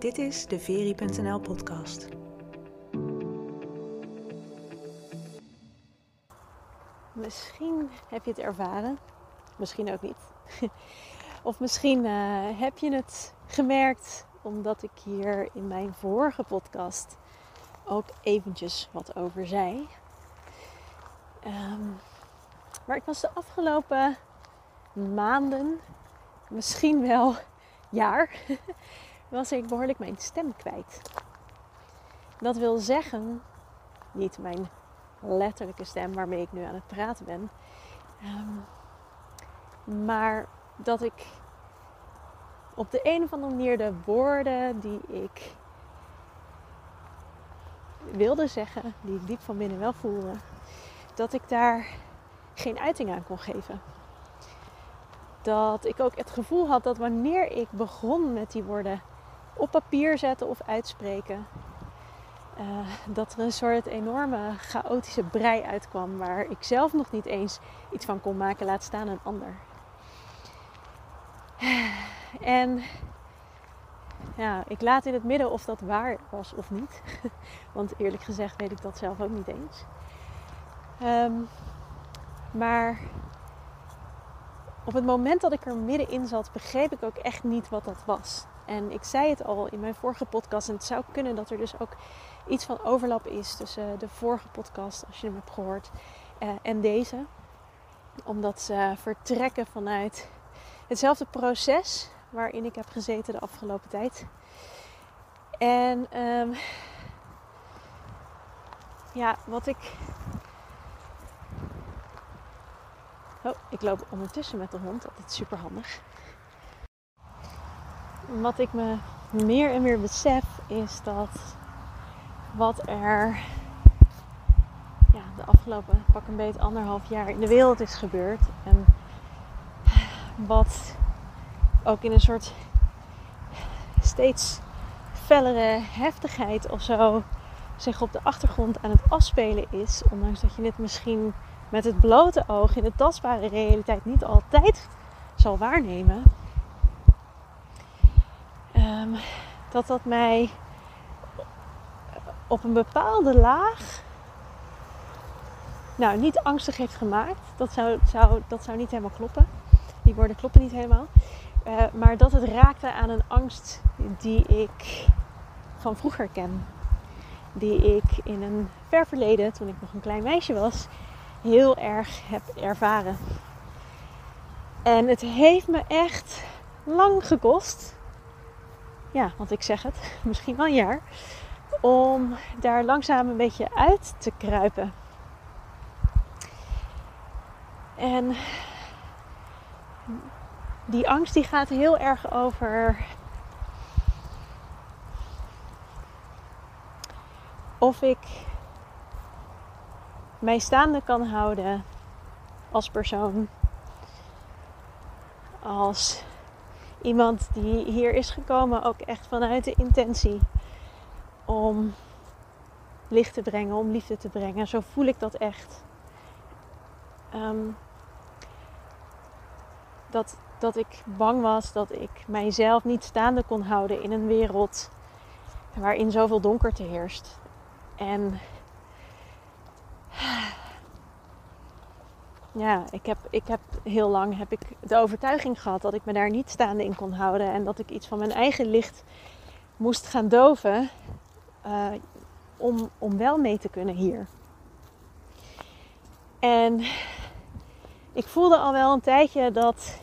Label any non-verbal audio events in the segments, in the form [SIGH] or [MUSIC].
Dit is de Veri.nl podcast. Misschien heb je het ervaren, misschien ook niet. [LAUGHS] Of misschien uh, heb je het gemerkt omdat ik hier in mijn vorige podcast ook eventjes wat over zei. Um, maar ik was de afgelopen maanden, misschien wel [LAUGHS] jaar, was ik behoorlijk mijn stem kwijt. Dat wil zeggen, niet mijn letterlijke stem waarmee ik nu aan het praten ben, um, maar dat ik op de een of andere manier de woorden die ik wilde zeggen, die ik diep van binnen wel voelde, dat ik daar geen uiting aan kon geven. Dat ik ook het gevoel had dat wanneer ik begon met die woorden op papier zetten of uitspreken, uh, dat er een soort enorme chaotische brei uitkwam waar ik zelf nog niet eens iets van kon maken, laat staan een ander. [SIGHS] En ja, ik laat in het midden of dat waar was of niet. [LAUGHS] Want eerlijk gezegd weet ik dat zelf ook niet eens. Um, maar op het moment dat ik er middenin zat, begreep ik ook echt niet wat dat was. En ik zei het al in mijn vorige podcast. En het zou kunnen dat er dus ook iets van overlap is tussen de vorige podcast, als je hem hebt gehoord, eh, en deze. Omdat ze vertrekken vanuit hetzelfde proces waarin ik heb gezeten de afgelopen tijd. En um, ja, wat ik Oh, ik loop ondertussen met de hond, altijd super handig. Wat ik me meer en meer besef is dat wat er ja, de afgelopen pak een beetje anderhalf jaar in de wereld is gebeurd. En wat ook in een soort steeds fellere heftigheid of zo zich op de achtergrond aan het afspelen is. Ondanks dat je het misschien met het blote oog in de tastbare realiteit niet altijd zal waarnemen. Um, dat dat mij op een bepaalde laag, nou niet angstig heeft gemaakt. Dat zou, zou, dat zou niet helemaal kloppen. Die woorden kloppen niet helemaal. Uh, maar dat het raakte aan een angst die ik van vroeger ken. Die ik in een ver verleden, toen ik nog een klein meisje was, heel erg heb ervaren. En het heeft me echt lang gekost. Ja, want ik zeg het, [LAUGHS] misschien wel een jaar. Om daar langzaam een beetje uit te kruipen. En die angst die gaat heel erg over of ik mij staande kan houden als persoon. Als iemand die hier is gekomen ook echt vanuit de intentie om licht te brengen, om liefde te brengen. Zo voel ik dat echt. Um, dat, dat ik bang was dat ik mijzelf niet staande kon houden in een wereld waarin zoveel donkerte heerst. En ja, ik heb, ik heb heel lang heb ik de overtuiging gehad dat ik me daar niet staande in kon houden. En dat ik iets van mijn eigen licht moest gaan doven uh, om, om wel mee te kunnen hier. En ik voelde al wel een tijdje dat,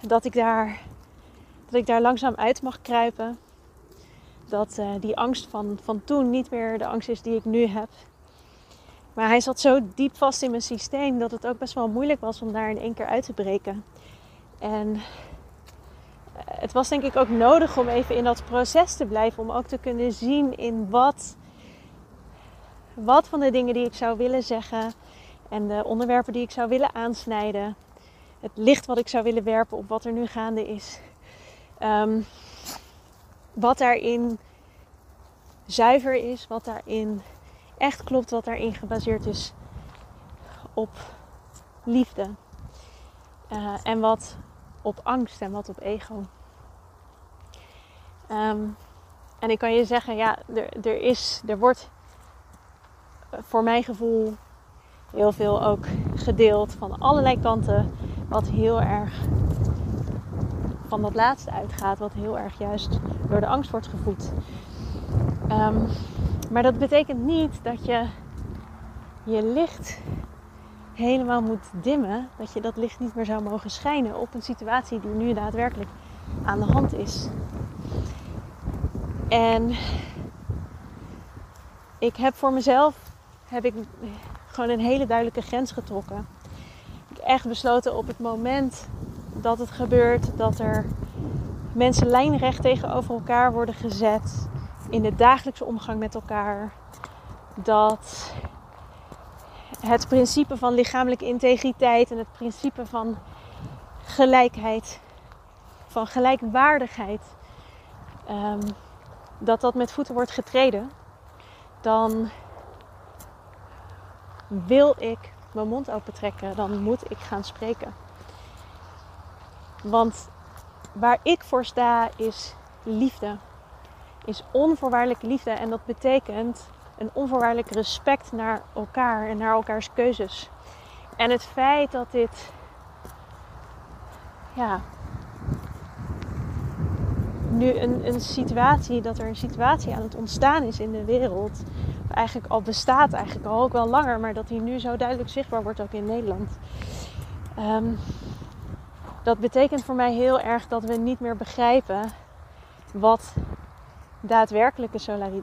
dat, ik, daar, dat ik daar langzaam uit mag kruipen. Dat uh, die angst van, van toen niet meer de angst is die ik nu heb. Maar hij zat zo diep vast in mijn systeem dat het ook best wel moeilijk was om daar in één keer uit te breken. En eh, het was denk ik ook nodig om even in dat proces te blijven. Om ook te kunnen zien in wat, wat van de dingen die ik zou willen zeggen. En de onderwerpen die ik zou willen aansnijden. Het licht wat ik zou willen werpen op wat er nu gaande is. Um, wat daarin zuiver is, wat daarin echt klopt wat daarin gebaseerd is op liefde. Uh, en wat op angst en wat op ego. Ehm, en ik kan je zeggen, ja, er, er is, er wordt voor mijn gevoel heel veel ook gedeeld van allerlei kanten. Wat heel erg van dat laatste uitgaat. Wat heel erg juist door de angst wordt gevoed. Ehm, maar dat betekent niet dat je je licht helemaal moet dimmen. Dat je dat licht niet meer zou mogen schijnen op een situatie die nu daadwerkelijk aan de hand is. En ik heb voor mezelf heb ik gewoon een hele duidelijke grens getrokken. Ik heb echt besloten op het moment dat het gebeurt, dat er mensen lijnrecht tegenover elkaar worden gezet in de dagelijkse omgang met elkaar. Dat het principe van lichamelijke integriteit en het principe van gelijkheid, van gelijkwaardigheid, um, dat dat met voeten wordt getreden, dan wil ik mijn mond open trekken, dan moet ik gaan spreken. Want waar ik voor sta is liefde. Is onvoorwaardelijke liefde. En dat betekent een onvoorwaardelijk respect naar elkaar en naar elkaars keuzes. En het feit dat dit ja, nu een, een situatie, dat er een situatie aan het ontstaan is in de wereld. Eigenlijk al bestaat, eigenlijk al ook wel langer, maar dat die nu zo duidelijk zichtbaar wordt ook in Nederland. Ehm, dat betekent voor mij heel erg dat we niet meer begrijpen wat daadwerkelijke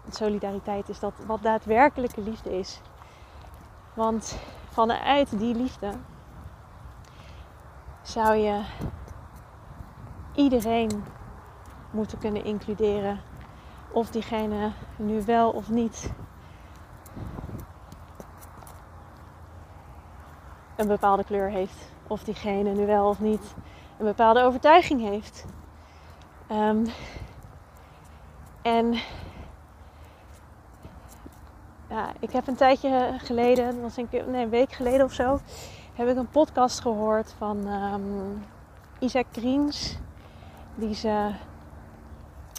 solidariteit is. Dat wat daadwerkelijke liefde is. Want vanuit die liefde zou je iedereen moeten kunnen includeren. Of diegene nu wel of niet een bepaalde kleur heeft. Of diegene nu wel of niet een bepaalde overtuiging heeft. Um, en ja, ik heb een tijdje geleden, was een, nee, een week geleden of zo, heb ik een podcast gehoord van um, Isaac Greens. Die ze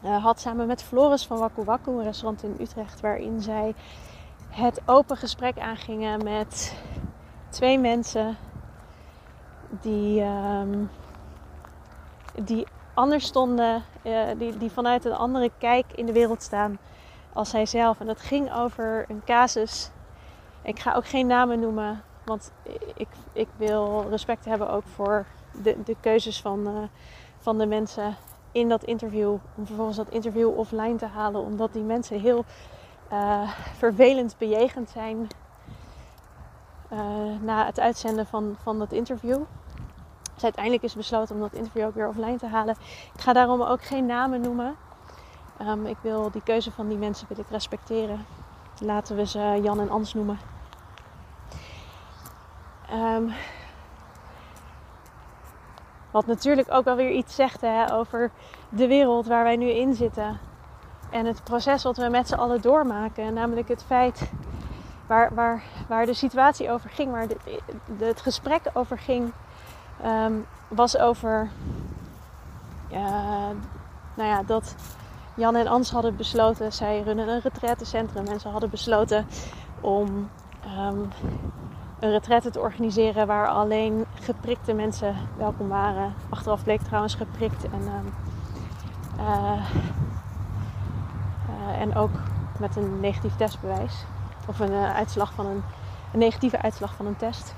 uh, had samen met Floris van Waku Waku, een restaurant in Utrecht, waarin zij het open gesprek aangingen met twee mensen die, um, die anders stonden, uh, die, die vanuit een andere kijk in de wereld staan als zijzelf. En dat ging over een casus. Ik ga ook geen namen noemen, want ik, ik wil respect hebben ook voor de, de keuzes van, uh, van de mensen in dat interview. Om vervolgens dat interview offline te halen, omdat die mensen heel uh, vervelend bejegend zijn na het uitzenden van, van dat interview. Dus uiteindelijk is besloten om dat interview ook weer offline te halen. Ik ga daarom ook geen namen noemen. Um, ik wil die keuze van die mensen wil ik respecteren. Laten we ze Jan en Ans noemen. Um, wat natuurlijk ook wel weer iets zegt hè, over de wereld waar wij nu in zitten. En het proces wat we met z'n allen doormaken. Namelijk het feit waar, waar, waar de situatie over ging, waar het gesprek over ging, um, was over nou ja, dat Jan en Ans hadden besloten, zij runnen een retraitecentrum en ze hadden besloten om um, een retraite te organiseren waar alleen geprikte mensen welkom waren. Achteraf bleek trouwens geprikt en, uh, uh, en ook met een negatief testbewijs. Of een, uh, uitslag van een, een, negatieve uitslag van een test.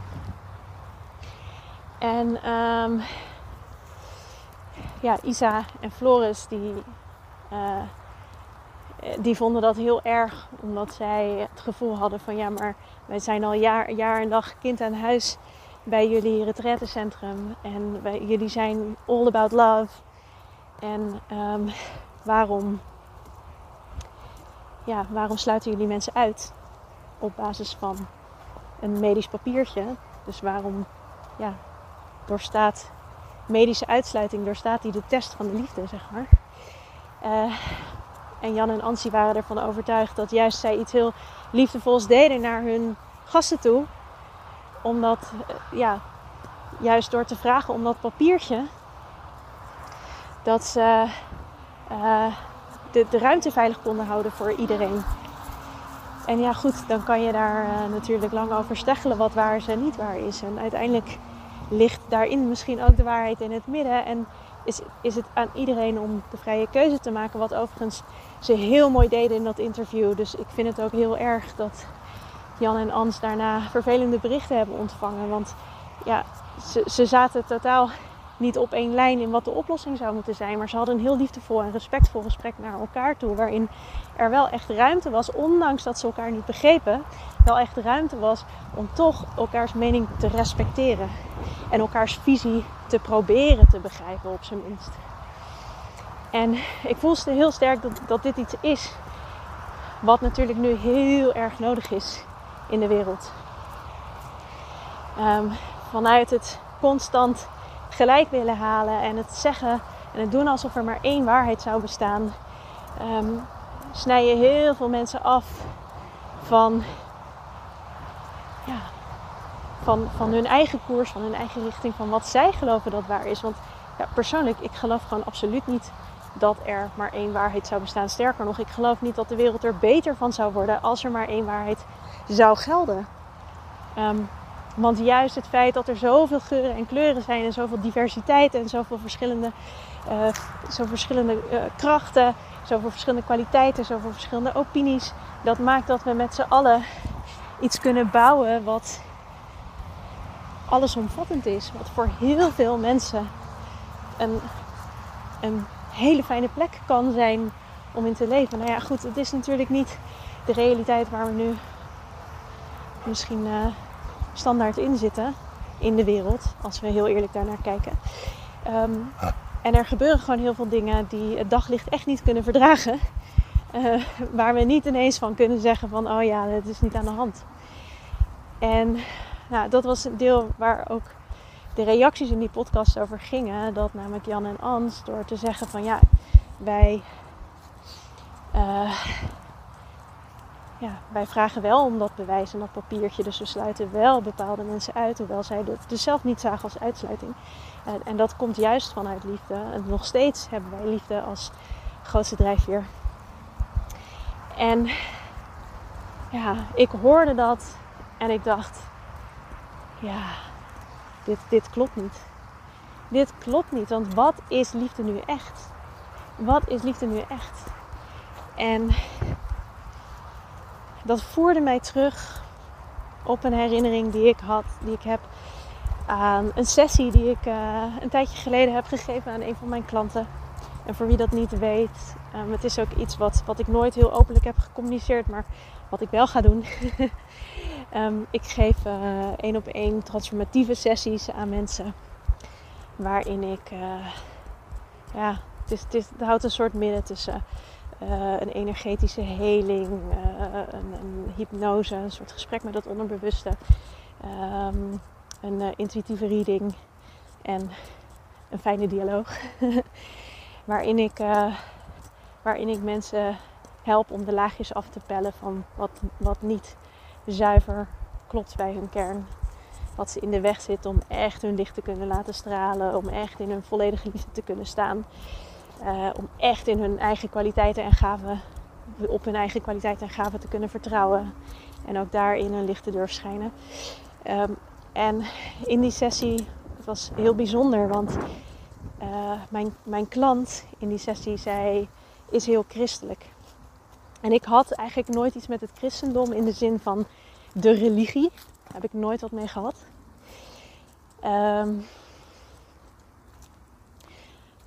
En um, ja, Isa en Floris die die vonden dat heel erg, omdat zij het gevoel hadden van ja, maar wij zijn al jaar, jaar en dag kind aan huis bij jullie retraitecentrum en wij, jullie zijn all about love. En um, waarom, ja, waarom sluiten jullie mensen uit op basis van een medisch papiertje? Dus waarom ja, doorstaat medische uitsluiting, doorstaat die de test van de liefde, zeg maar. Uh, en Jan en Ansie waren ervan overtuigd dat juist zij iets heel liefdevols deden naar hun gasten toe. Omdat, eh, ja, juist door te vragen om dat papiertje, dat ze uh, de, de ruimte veilig konden houden voor iedereen. En ja, goed, dan kan je daar natuurlijk lang over steggelen wat waar is en niet waar is. En uiteindelijk ligt daarin misschien ook de waarheid in het midden. En is, is het aan iedereen om de vrije keuze te maken. Wat overigens ze heel mooi deden in dat interview. Dus ik vind het ook heel erg dat Jan en Ans daarna vervelende berichten hebben ontvangen. Want ja, ze, ze zaten totaal niet op één lijn in wat de oplossing zou moeten zijn. Maar ze hadden een heel liefdevol en respectvol gesprek naar elkaar toe. Waarin er wel echt ruimte was, ondanks dat ze elkaar niet begrepen, wel echt ruimte was om toch elkaars mening te respecteren. En elkaars visie te proberen te begrijpen, op zijn minst. En ik voelde heel sterk dat, dat dit iets is wat natuurlijk nu heel erg nodig is in de wereld. Um, vanuit het constant gelijk willen halen en het zeggen en het doen alsof er maar één waarheid zou bestaan, um, snij je heel veel mensen af van, van, van hun eigen koers, van hun eigen richting, van wat zij geloven dat waar is. Want ja, persoonlijk, ik geloof gewoon absoluut niet dat er maar één waarheid zou bestaan. Sterker nog, ik geloof niet dat de wereld er beter van zou worden als er maar één waarheid zou gelden. Um, want juist het feit dat er zoveel geuren en kleuren zijn en zoveel diversiteit en zoveel verschillende, uh, zoveel verschillende uh, krachten, zoveel verschillende kwaliteiten, zoveel verschillende opinies, dat maakt dat we met z'n allen iets kunnen bouwen wat allesomvattend is. Wat voor heel veel mensen een, een hele fijne plek kan zijn om in te leven. Nou ja, goed, het is natuurlijk niet de realiteit waar we nu misschien. Uh, standaard in zitten in de wereld, als we heel eerlijk daarnaar kijken. Ehm, en er gebeuren gewoon heel veel dingen die het daglicht echt niet kunnen verdragen. Uh, waar we niet ineens van kunnen zeggen van, oh ja, het is niet aan de hand. En nou, dat was een deel waar ook de reacties in die podcast over gingen. Dat namelijk Jan en Ans door te zeggen van, ja, wij... Uh, ja, wij vragen wel om dat bewijs en dat papiertje. Dus we sluiten wel bepaalde mensen uit, hoewel zij het dus zelf niet zagen als uitsluiting. En, en, dat komt juist vanuit liefde. En nog steeds hebben wij liefde als grootste drijfveer. En ja, ik hoorde dat en ik dacht, ja, dit, dit klopt niet. Dit klopt niet, want wat is liefde nu echt? Wat is liefde nu echt? En dat voerde mij terug op een herinnering die ik had, die ik heb aan een sessie die ik uh, een tijdje geleden heb gegeven aan een van mijn klanten. En voor wie dat niet weet, um, het is ook iets wat, wat ik nooit heel openlijk heb gecommuniceerd, maar wat ik wel ga doen. [LAUGHS] um, ik geef uh, één op één transformatieve sessies aan mensen. Waarin ik, uh, ja, het, is, houdt een soort midden tussen uh, een energetische heling, een, een, hypnose, een soort gesprek met het onderbewuste, um, een intuïtieve reading en een fijne dialoog. [LAUGHS] waarin, ik, waarin ik mensen help om de laagjes af te pellen van wat, wat niet zuiver klopt bij hun kern. Wat ze in de weg zit om echt hun licht te kunnen laten stralen, om echt in hun volledige liefde te kunnen staan. Uh, om echt in hun eigen kwaliteiten en gaven, op hun eigen kwaliteiten en gaven te kunnen vertrouwen. En ook daarin een licht te durven schijnen. Um, en in die sessie, het was heel bijzonder, want uh, mijn, mijn klant in die sessie zei, is heel christelijk. En ik had eigenlijk nooit iets met het christendom in de zin van de religie. Daar heb ik nooit wat mee gehad. Um,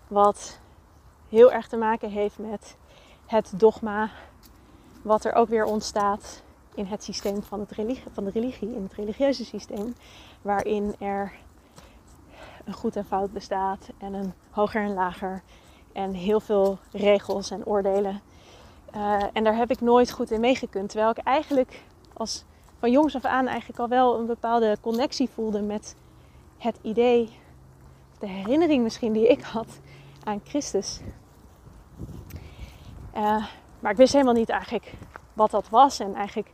wat heel erg te maken heeft met het dogma, wat er ook weer ontstaat in het systeem van, het religie, van de religie, in het religieuze systeem, waarin er een goed en fout bestaat en een hoger en lager en heel veel regels en oordelen. Uh, en daar heb ik nooit goed in meegekund. Terwijl ik eigenlijk als van jongs af aan eigenlijk al wel een bepaalde connectie voelde met het idee, de herinnering misschien die ik had aan Christus. Uh, maar ik wist helemaal niet eigenlijk wat dat was. En eigenlijk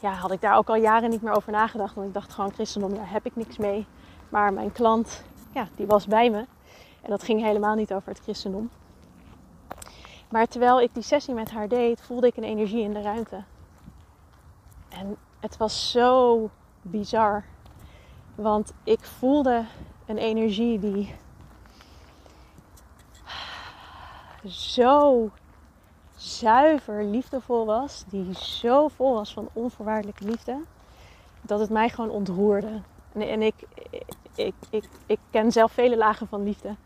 ja, had ik daar ook al jaren niet meer over nagedacht. Want ik dacht gewoon, christendom, daar heb ik niks mee. Maar mijn klant, ja, die was bij me. En dat ging helemaal niet over het christendom. Maar terwijl ik die sessie met haar deed, voelde ik een energie in de ruimte. En het was zo bizar. Want ik voelde een energie die zo zuiver liefdevol was, die zo vol was van onvoorwaardelijke liefde, dat het mij gewoon ontroerde. En, en ik, ik, ik, ik, ken zelf vele lagen van liefde.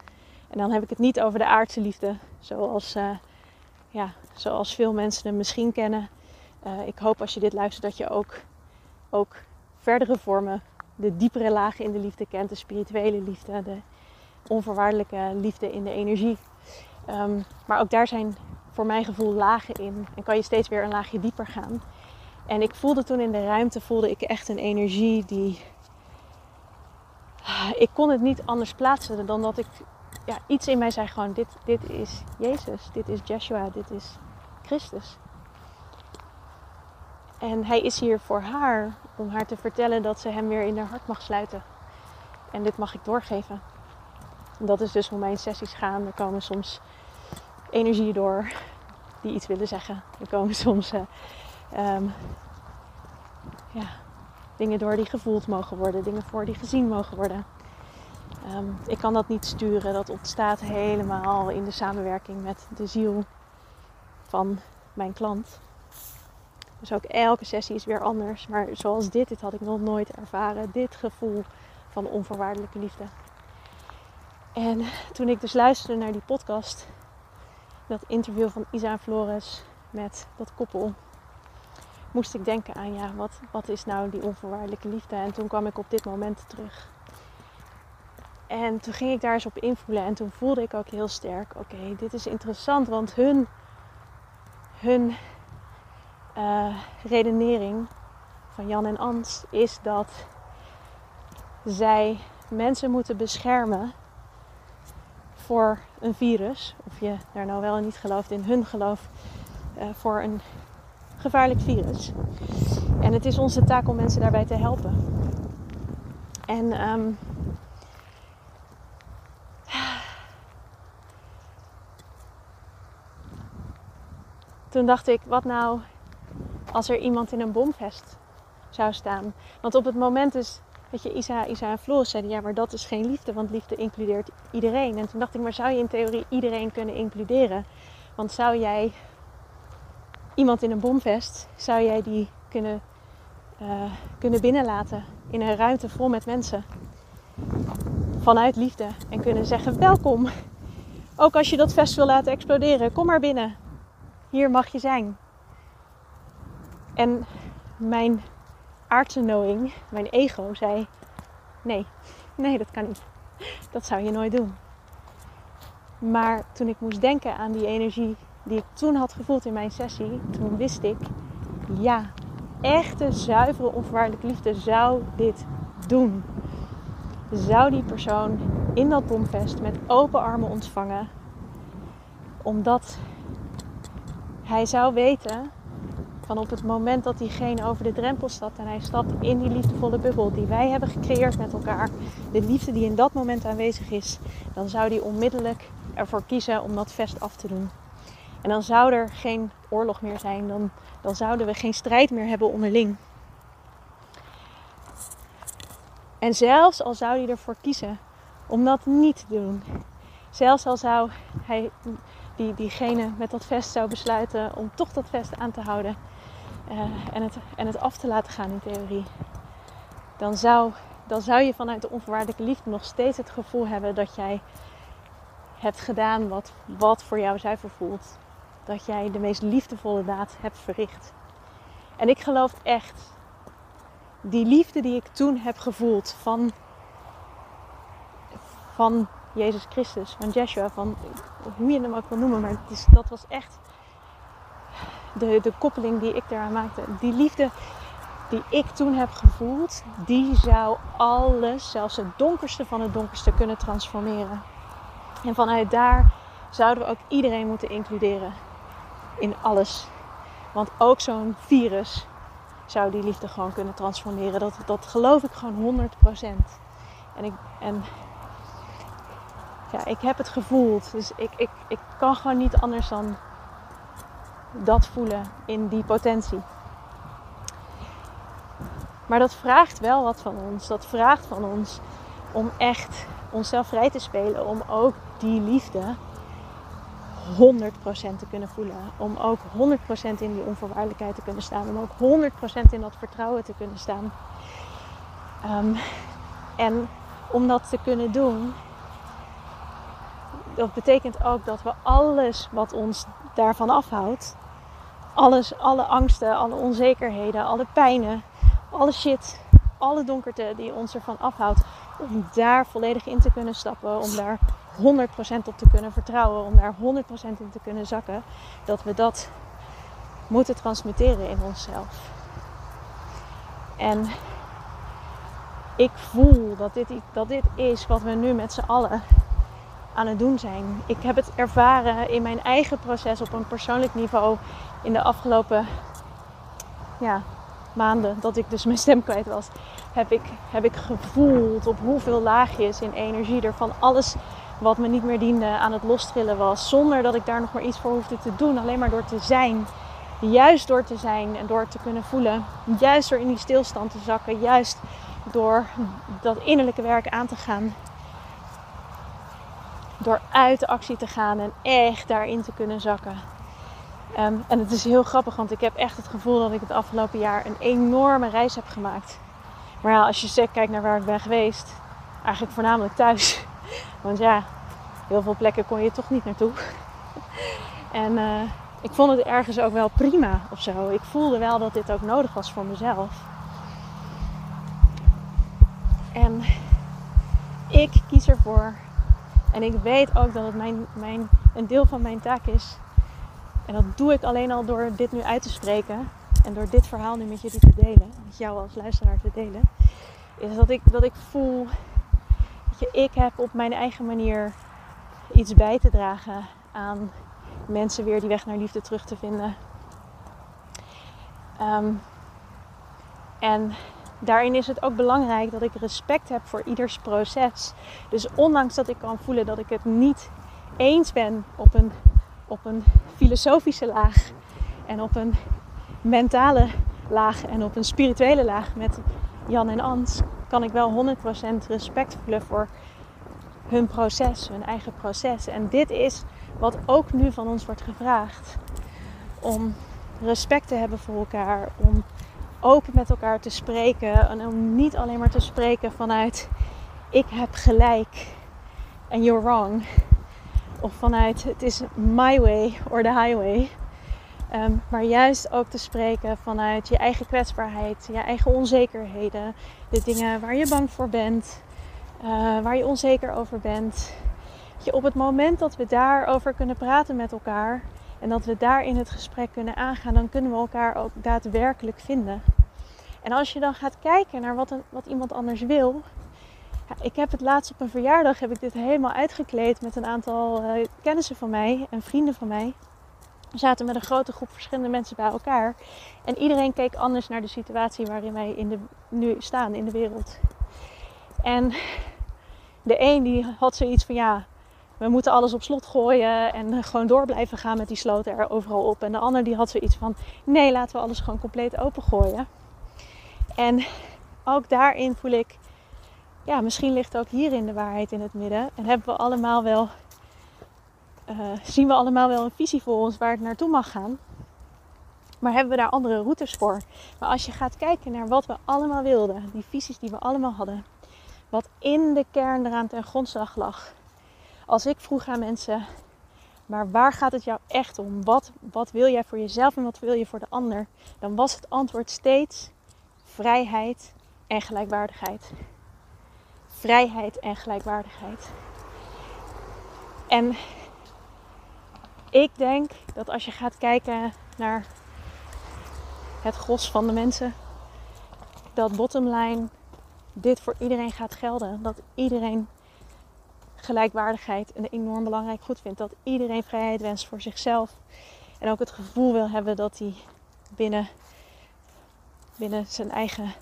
En dan heb ik het niet over de aardse liefde, zoals, uh, ja, zoals veel mensen hem misschien kennen. Uh, ik hoop als je dit luistert dat je ook, ook verdere vormen, de diepere lagen in de liefde kent, de spirituele liefde, de onvoorwaardelijke liefde in de energie. Um, maar ook daar zijn voor mijn gevoel lagen in. En kan je steeds weer een laagje dieper gaan. En ik voelde toen in de ruimte voelde ik echt een energie die. Ik kon het niet anders plaatsen dan dat ik. Ja, iets in mij zei gewoon: dit, dit is Jezus, dit is Joshua, dit is Christus. En hij is hier voor haar om haar te vertellen dat ze hem weer in haar hart mag sluiten. En dit mag ik doorgeven. En dat is dus hoe mijn sessies gaan. Er komen soms energieën door die iets willen zeggen. Er komen soms uh, um, ja, dingen door die gevoeld mogen worden, dingen voor die gezien mogen worden. Um, ik kan dat niet sturen, dat ontstaat helemaal in de samenwerking met de ziel van mijn klant. Dus ook elke sessie is weer anders. Maar zoals dit, dit had ik nog nooit ervaren. Dit gevoel van onvoorwaardelijke liefde. En toen ik dus luisterde naar die podcast, dat interview van Isa Flores met dat koppel, moest ik denken aan ja, wat, wat is nou die onvoorwaardelijke liefde? En toen kwam ik op dit moment terug. En toen ging ik daar eens op invoelen en toen voelde ik ook heel sterk, oké, dit is interessant, want hun, hun uh, redenering van Jan en Ans is dat zij mensen moeten beschermen voor een virus, of je daar nou wel en niet gelooft in hun geloof, uh, voor een gevaarlijk virus. En het is onze taak om mensen daarbij te helpen. En um, toen dacht ik, wat nou als er iemand in een bomvest zou staan? Want op het moment is Weet je, Isa, Isa en Floris zeiden ja, maar dat is geen liefde, want liefde includeert iedereen. En toen dacht ik, maar zou je in theorie iedereen kunnen includeren? Want zou jij iemand in een bomvest, zou jij die kunnen, uh, kunnen binnenlaten in een ruimte vol met mensen? Vanuit liefde. En kunnen zeggen, welkom. Ook als je dat vest wil laten exploderen, kom maar binnen. Hier mag je zijn. En mijn aardse knowing, mijn ego, zei: Nee, nee, dat kan niet. Dat zou je nooit doen. Maar toen ik moest denken aan die energie die ik toen had gevoeld in mijn sessie, toen wist ik: ja, echte, zuivere, onvoorwaardelijke liefde zou dit doen. Zou die persoon in dat bomvest met open armen ontvangen, omdat hij zou weten van op het moment dat diegene over de drempel stapt en hij stapt in die liefdevolle bubbel die wij hebben gecreëerd met elkaar, de liefde die in dat moment aanwezig is, dan zou die onmiddellijk ervoor kiezen om dat vest af te doen. En dan zou er geen oorlog meer zijn, dan, dan zouden we geen strijd meer hebben onderling. En zelfs al zou hij ervoor kiezen om dat niet te doen, zelfs al zou hij die, diegene met dat vest zou besluiten om toch dat vest aan te houden, uh, en, het, en het af te laten gaan in theorie, dan zou, dan zou je vanuit de onvoorwaardelijke liefde nog steeds het gevoel hebben dat jij hebt gedaan wat, wat voor jou zuiver voelt. Dat jij de meest liefdevolle daad hebt verricht. En ik geloof echt, die liefde die ik toen heb gevoeld van, van Jezus Christus, van Joshua, van hoe je hem ook wil noemen, maar is, dat was echt de, de koppeling die ik daaraan maakte. Die liefde die ik toen heb gevoeld, die zou alles, zelfs het donkerste van het donkerste, kunnen transformeren. En vanuit daar zouden we ook iedereen moeten includeren in alles. Want ook zo'n virus zou die liefde gewoon kunnen transformeren. Dat, dat geloof ik gewoon 100%. En ik, en ja, ik heb het gevoeld. Dus ik, ik, ik kan gewoon niet anders dan dat voelen in die potentie. Maar dat vraagt wel wat van ons. Dat vraagt van ons om echt onszelf vrij te spelen. Om ook die liefde 100% te kunnen voelen. Om ook 100% in die onvoorwaardelijkheid te kunnen staan. Om ook 100% in dat vertrouwen te kunnen staan. Um, en om dat te kunnen doen, dat betekent ook dat we alles wat ons daarvan afhoudt, alles, alle angsten, alle onzekerheden, alle pijnen, alle shit, alle donkerte die ons ervan afhoudt, om daar volledig in te kunnen stappen, om daar 100% op te kunnen vertrouwen, om daar 100% in te kunnen zakken, dat we dat moeten transmitteren in onszelf. En ik voel dat dit, dat dit is wat we nu met z'n allen aan het doen zijn. Ik heb het ervaren in mijn eigen proces op een persoonlijk niveau in de afgelopen ja, maanden dat ik dus mijn stem kwijt was. Heb ik, heb ik gevoeld op hoeveel laagjes in energie er van alles wat me niet meer diende aan het lostrillen was. Zonder dat ik daar nog maar iets voor hoefde te doen. Alleen maar door te zijn. Juist door te zijn en door te kunnen voelen. Juist door in die stilstand te zakken. Juist door dat innerlijke werk aan te gaan. Door uit de actie te gaan en echt daarin te kunnen zakken. Ehm, en het is heel grappig, want ik heb echt het gevoel dat ik het afgelopen jaar een enorme reis heb gemaakt. Maar ja, als je kijkt naar waar ik ben geweest, eigenlijk voornamelijk thuis. [LAUGHS] Want ja, heel veel plekken kon je toch niet naartoe. [LAUGHS] En uh, ik vond het ergens ook wel prima of zo. Ik voelde wel dat dit ook nodig was voor mezelf. En ik kies ervoor. En ik weet ook dat het mijn, mijn, een deel van mijn taak is. En dat doe ik alleen al door dit nu uit te spreken. En door dit verhaal nu met jullie te delen. Met jou als luisteraar te delen. Is dat ik, dat ik voel. Dat je, ik heb op mijn eigen manier iets bij te dragen aan mensen weer die weg naar liefde terug te vinden. Um, en daarin is het ook belangrijk dat ik respect heb voor ieders proces. Dus ondanks dat ik kan voelen dat ik het niet eens ben op een, op een filosofische laag en op een mentale laag en op een spirituele laag met Jan en Ans, kan ik wel 100% respect voelen voor hun proces, hun eigen proces. En dit is wat ook nu van ons wordt gevraagd. Om respect te hebben voor elkaar, om open met elkaar te spreken. En om niet alleen maar te spreken vanuit ik heb gelijk en you're wrong. Of vanuit het is my way or the highway. Ehm, maar juist ook te spreken vanuit je eigen kwetsbaarheid, je eigen onzekerheden. De dingen waar je bang voor bent, uh, waar je onzeker over bent. Je, op het moment dat we daarover kunnen praten met elkaar, en dat we daar in het gesprek kunnen aangaan, dan kunnen we elkaar ook daadwerkelijk vinden. En als je dan gaat kijken naar wat, een, wat iemand anders wil. Ja, ik heb het laatst op een verjaardag heb ik dit helemaal uitgekleed met een aantal uh, kennissen van mij en vrienden van mij. We zaten met een grote groep verschillende mensen bij elkaar. En iedereen keek anders naar de situatie waarin wij in de, nu staan in de wereld. En de een die had zoiets van ja, we moeten alles op slot gooien en [LAUGHS] gewoon door blijven gaan met die sloten er overal op. En de ander die had zoiets van nee, laten we alles gewoon compleet open gooien. En ook daarin voel ik, ja, misschien ligt ook hierin de waarheid in het midden. En hebben we allemaal wel, uh, zien we allemaal wel een visie voor ons waar het naartoe mag gaan. Maar hebben we daar andere routes voor? Maar als je gaat kijken naar wat we allemaal wilden, die visies die we allemaal hadden, wat in de kern eraan ten grondslag lag, als ik vroeg aan mensen, maar waar gaat het jou echt om? Wat, wat wil jij voor jezelf en wat wil je voor de ander? Dan was het antwoord steeds vrijheid en gelijkwaardigheid. Vrijheid en gelijkwaardigheid. En ik denk dat als je gaat kijken naar het gros van de mensen, dat bottomline dit voor iedereen gaat gelden. Dat iedereen gelijkwaardigheid een enorm belangrijk goed vindt. Dat iedereen vrijheid wenst voor zichzelf. En ook het gevoel wil hebben dat hij binnen, binnen zijn eigen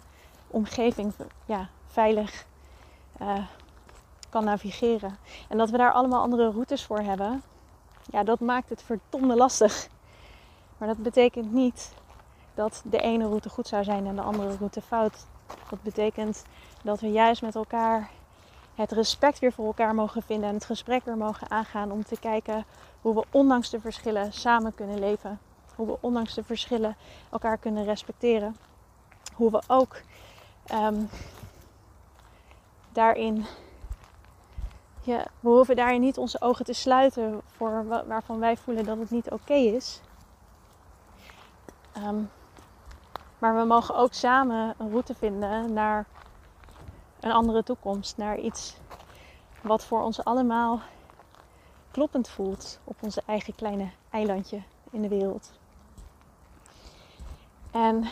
omgeving ja, veilig uh, kan navigeren. En dat we daar allemaal andere routes voor hebben. Ja, dat maakt het verdomde lastig. Maar dat betekent niet dat de ene route goed zou zijn en de andere route fout. Dat betekent dat we juist met elkaar het respect weer voor elkaar mogen vinden en het gesprek weer mogen aangaan om te kijken hoe we ondanks de verschillen samen kunnen leven. Hoe we ondanks de verschillen elkaar kunnen respecteren. Hoe we ook ehm, daarin, ja, we hoeven daarin niet onze ogen te sluiten voor waarvan wij voelen dat het niet oké is. Ehm, maar we mogen ook samen een route vinden naar een andere toekomst. Naar iets wat voor ons allemaal kloppend voelt op onze eigen kleine eilandje in de wereld. En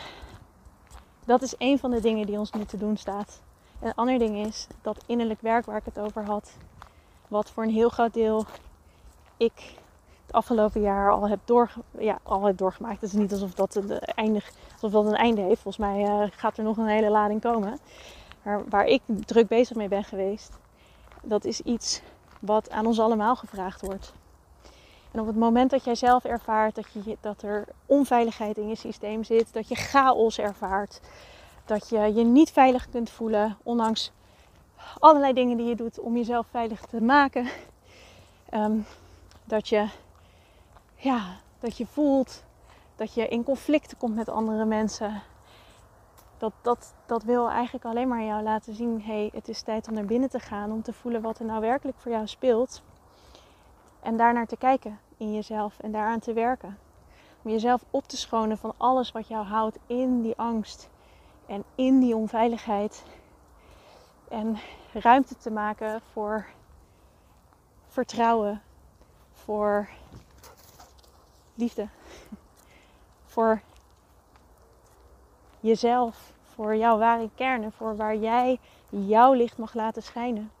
dat is een van de dingen die ons nu te doen staat. En een ander ding is dat innerlijk werk waar ik het over had, wat voor een heel groot deel ik het afgelopen jaar al heb, ja, al heb doorgemaakt. Het is niet alsof dat, een, eindig, alsof dat een einde heeft. Volgens mij uh, gaat er nog een hele lading komen. Waar ik druk bezig mee ben geweest, dat is iets wat aan ons allemaal gevraagd wordt. En op het moment dat jij zelf ervaart dat, je, dat er onveiligheid in je systeem zit, dat je chaos ervaart, dat je je niet veilig kunt voelen, ondanks allerlei dingen die je doet om jezelf veilig te maken, um, dat je ja, dat je voelt dat je in conflicten komt met andere mensen. Dat, dat, dat wil eigenlijk alleen maar jou laten zien: hé, hey, het is tijd om naar binnen te gaan. Om te voelen wat er nou werkelijk voor jou speelt. En daarnaar te kijken in jezelf en daaraan te werken. Om jezelf op te schonen van alles wat jou houdt in die angst en in die onveiligheid. En ruimte te maken voor vertrouwen, voor liefde. [LAUGHS] Voor jezelf, voor jouw ware kern voor waar jij jouw licht mag laten schijnen.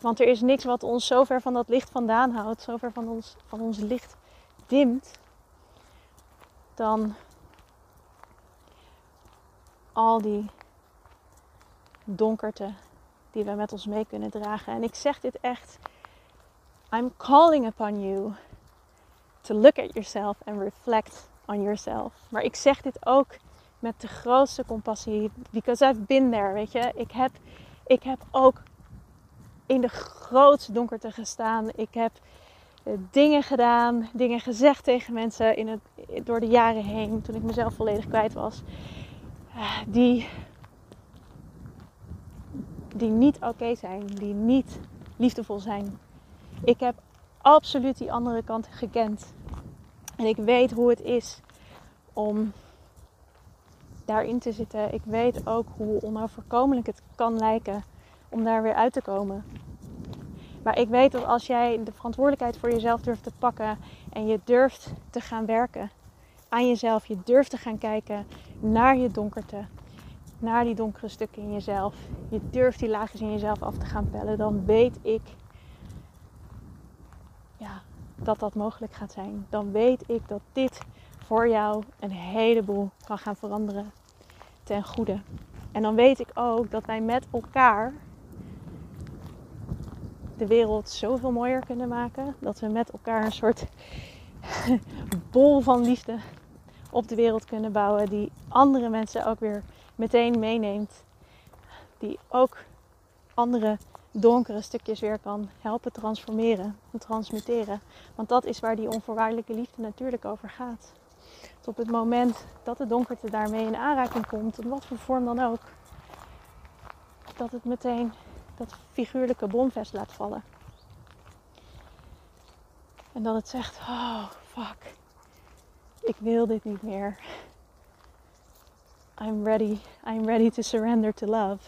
Want er is niks wat ons zo ver van dat licht vandaan houdt, zo ver van ons, van ons licht dimt, dan al die donkerte die we met ons mee kunnen dragen. En ik zeg dit echt, I'm calling upon you to look at yourself and reflect on. Maar ik zeg dit ook met de grootste compassie, because I've been there, weet je. Ik heb, ik heb ook in de grootste donkerte gestaan. Ik heb eh, dingen gedaan, dingen gezegd tegen mensen in het, door de jaren heen, toen ik mezelf volledig kwijt was, eh, die, die niet oké zijn, die niet liefdevol zijn. Ik heb absoluut die andere kant gekend. En ik weet hoe het is om daarin te zitten. Ik weet ook hoe onoverkomelijk het kan lijken om daar weer uit te komen. Maar ik weet dat als jij de verantwoordelijkheid voor jezelf durft te pakken en je durft te gaan werken aan jezelf, je durft te gaan kijken naar je donkerte, naar die donkere stukken in jezelf, je durft die laagjes in jezelf af te gaan pellen, dan weet ik dat dat mogelijk gaat zijn. Dan weet ik dat dit voor jou een heleboel kan gaan veranderen ten goede. En dan weet ik ook dat wij met elkaar de wereld zoveel mooier kunnen maken. Dat we met elkaar een soort [LAUGHS] bol van liefde op de wereld kunnen bouwen. Die andere mensen ook weer meteen meeneemt. Die ook andere donkere stukjes weer kan helpen transformeren en transmuteren. Want dat is waar die onvoorwaardelijke liefde natuurlijk over gaat. Dat op het moment dat de donkerte daarmee in aanraking komt, in wat voor vorm dan ook, dat het meteen dat figuurlijke bomvest laat vallen. En dat het zegt, oh fuck, ik wil dit niet meer. I'm ready, I'm ready to surrender to love.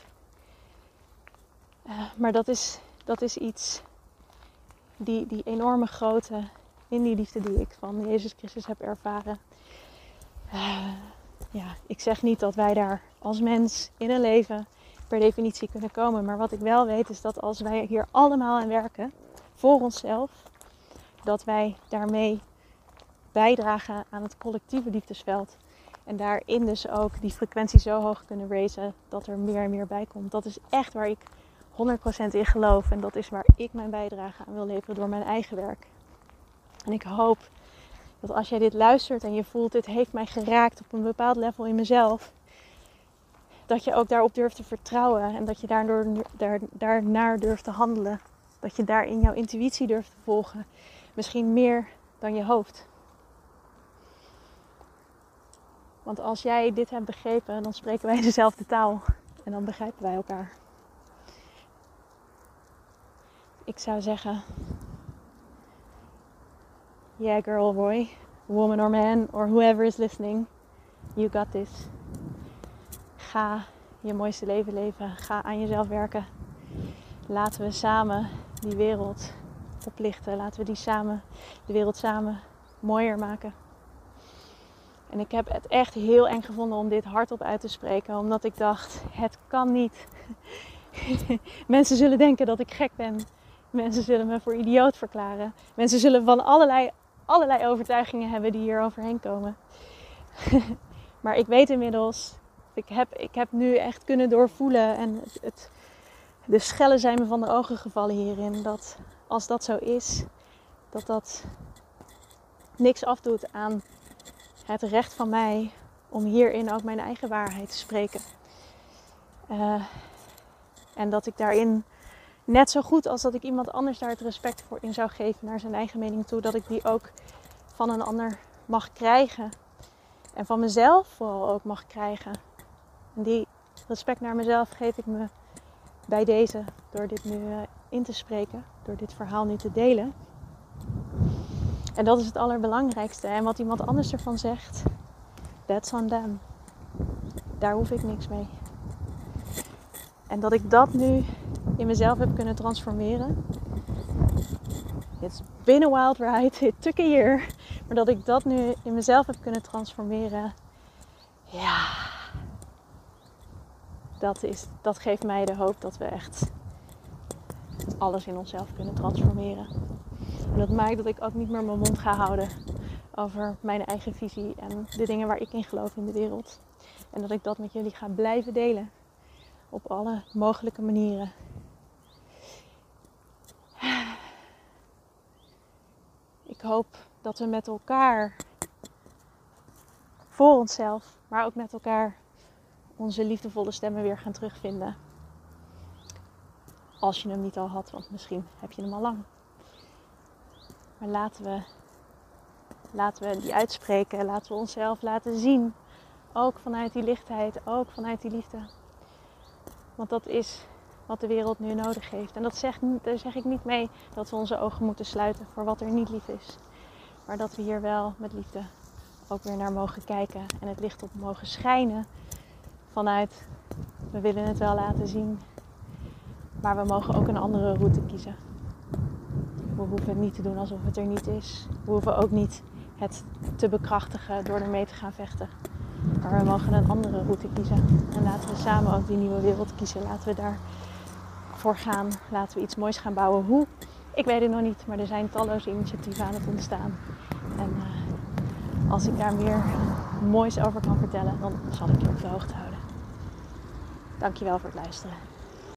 Uh, maar dat is, dat is iets, die, die enorme grote in die liefde die ik van Jezus Christus heb ervaren. Uh, ja, ik zeg niet dat wij daar als mens in een leven per definitie kunnen komen. Maar wat ik wel weet is dat als wij hier allemaal aan werken, voor onszelf, dat wij daarmee bijdragen aan het collectieve liefdesveld. En daarin dus ook die frequentie zo hoog kunnen raisen dat er meer en meer bij komt. Dat is echt waar ik 100% in geloof. En dat is waar ik mijn bijdrage aan wil leveren door mijn eigen werk. En ik hoop Dat als jij dit luistert en je voelt dit heeft mij geraakt op een bepaald level in mezelf, dat je ook daarop durft te vertrouwen en dat je daardoor, daar, daarnaar durft te handelen. Dat je daarin jouw intuïtie durft te volgen. Misschien meer dan je hoofd. Want als jij dit hebt begrepen, dan spreken wij dezelfde taal en dan begrijpen wij elkaar. Ik zou zeggen, yeah girl, boy, woman or man, or whoever is listening, you got this. Ga je mooiste leven leven. Ga aan jezelf werken. Laten we samen die wereld oplichten. Laten we die samen, de wereld samen mooier maken. En ik heb het echt heel eng gevonden om dit hardop uit te spreken, omdat ik dacht: het kan niet. [LAUGHS] Mensen zullen denken dat ik gek ben. Mensen zullen me voor idioot verklaren. Mensen zullen van allerlei, allerlei overtuigingen hebben die hier overheen komen. [LAUGHS] maar ik weet inmiddels, ik heb, ik heb nu echt kunnen doorvoelen en het, de schellen zijn me van de ogen gevallen hierin. Dat als dat zo is, dat dat niks afdoet aan het recht van mij om hierin ook mijn eigen waarheid te spreken. Uh, en dat ik daarin net zo goed als dat ik iemand anders daar het respect voor in zou geven naar zijn eigen mening toe, dat ik die ook van een ander mag krijgen. En van mezelf vooral ook mag krijgen. En die respect naar mezelf geef ik me bij deze door dit nu uh, in te spreken, door dit verhaal nu te delen. En dat is het allerbelangrijkste. En wat iemand anders ervan zegt, that's on them. Daar hoef ik niks mee. En dat ik dat nu in mezelf heb kunnen transformeren. It's been a wild ride. It took a year. Maar dat ik dat nu in mezelf heb kunnen transformeren. Ja. Dat, is, dat geeft mij de hoop dat we echt alles in onszelf kunnen transformeren. En dat maakt dat ik ook niet meer mijn mond ga houden over mijn eigen visie en de dingen waar ik in geloof in de wereld. En dat ik dat met jullie ga blijven delen op alle mogelijke manieren. Hoop dat we met elkaar, voor onszelf, maar ook met elkaar, onze liefdevolle stemmen weer gaan terugvinden. Als je hem niet al had, want misschien heb je hem al lang. Maar laten we, laten we die uitspreken. Laten we onszelf laten zien. Ook vanuit die lichtheid, ook vanuit die liefde. Want dat is wat de wereld nu nodig heeft. En dat zeg, daar zeg ik niet mee dat we onze ogen moeten sluiten voor wat er niet lief is. Maar dat we hier wel met liefde ook weer naar mogen kijken en het licht op mogen schijnen vanuit we willen het wel laten zien, maar we mogen ook een andere route kiezen. We hoeven het niet te doen alsof het er niet is. We hoeven ook niet het te bekrachtigen door ermee te gaan vechten. Maar we mogen een andere route kiezen. En laten we samen ook die nieuwe wereld kiezen. Laten we gaan. Laten we iets moois gaan bouwen. Hoe? Ik weet het nog niet, maar er zijn talloze initiatieven aan het ontstaan. En uh, als ik daar meer moois over kan vertellen, dan zal ik je op de hoogte houden. Dankjewel voor het luisteren.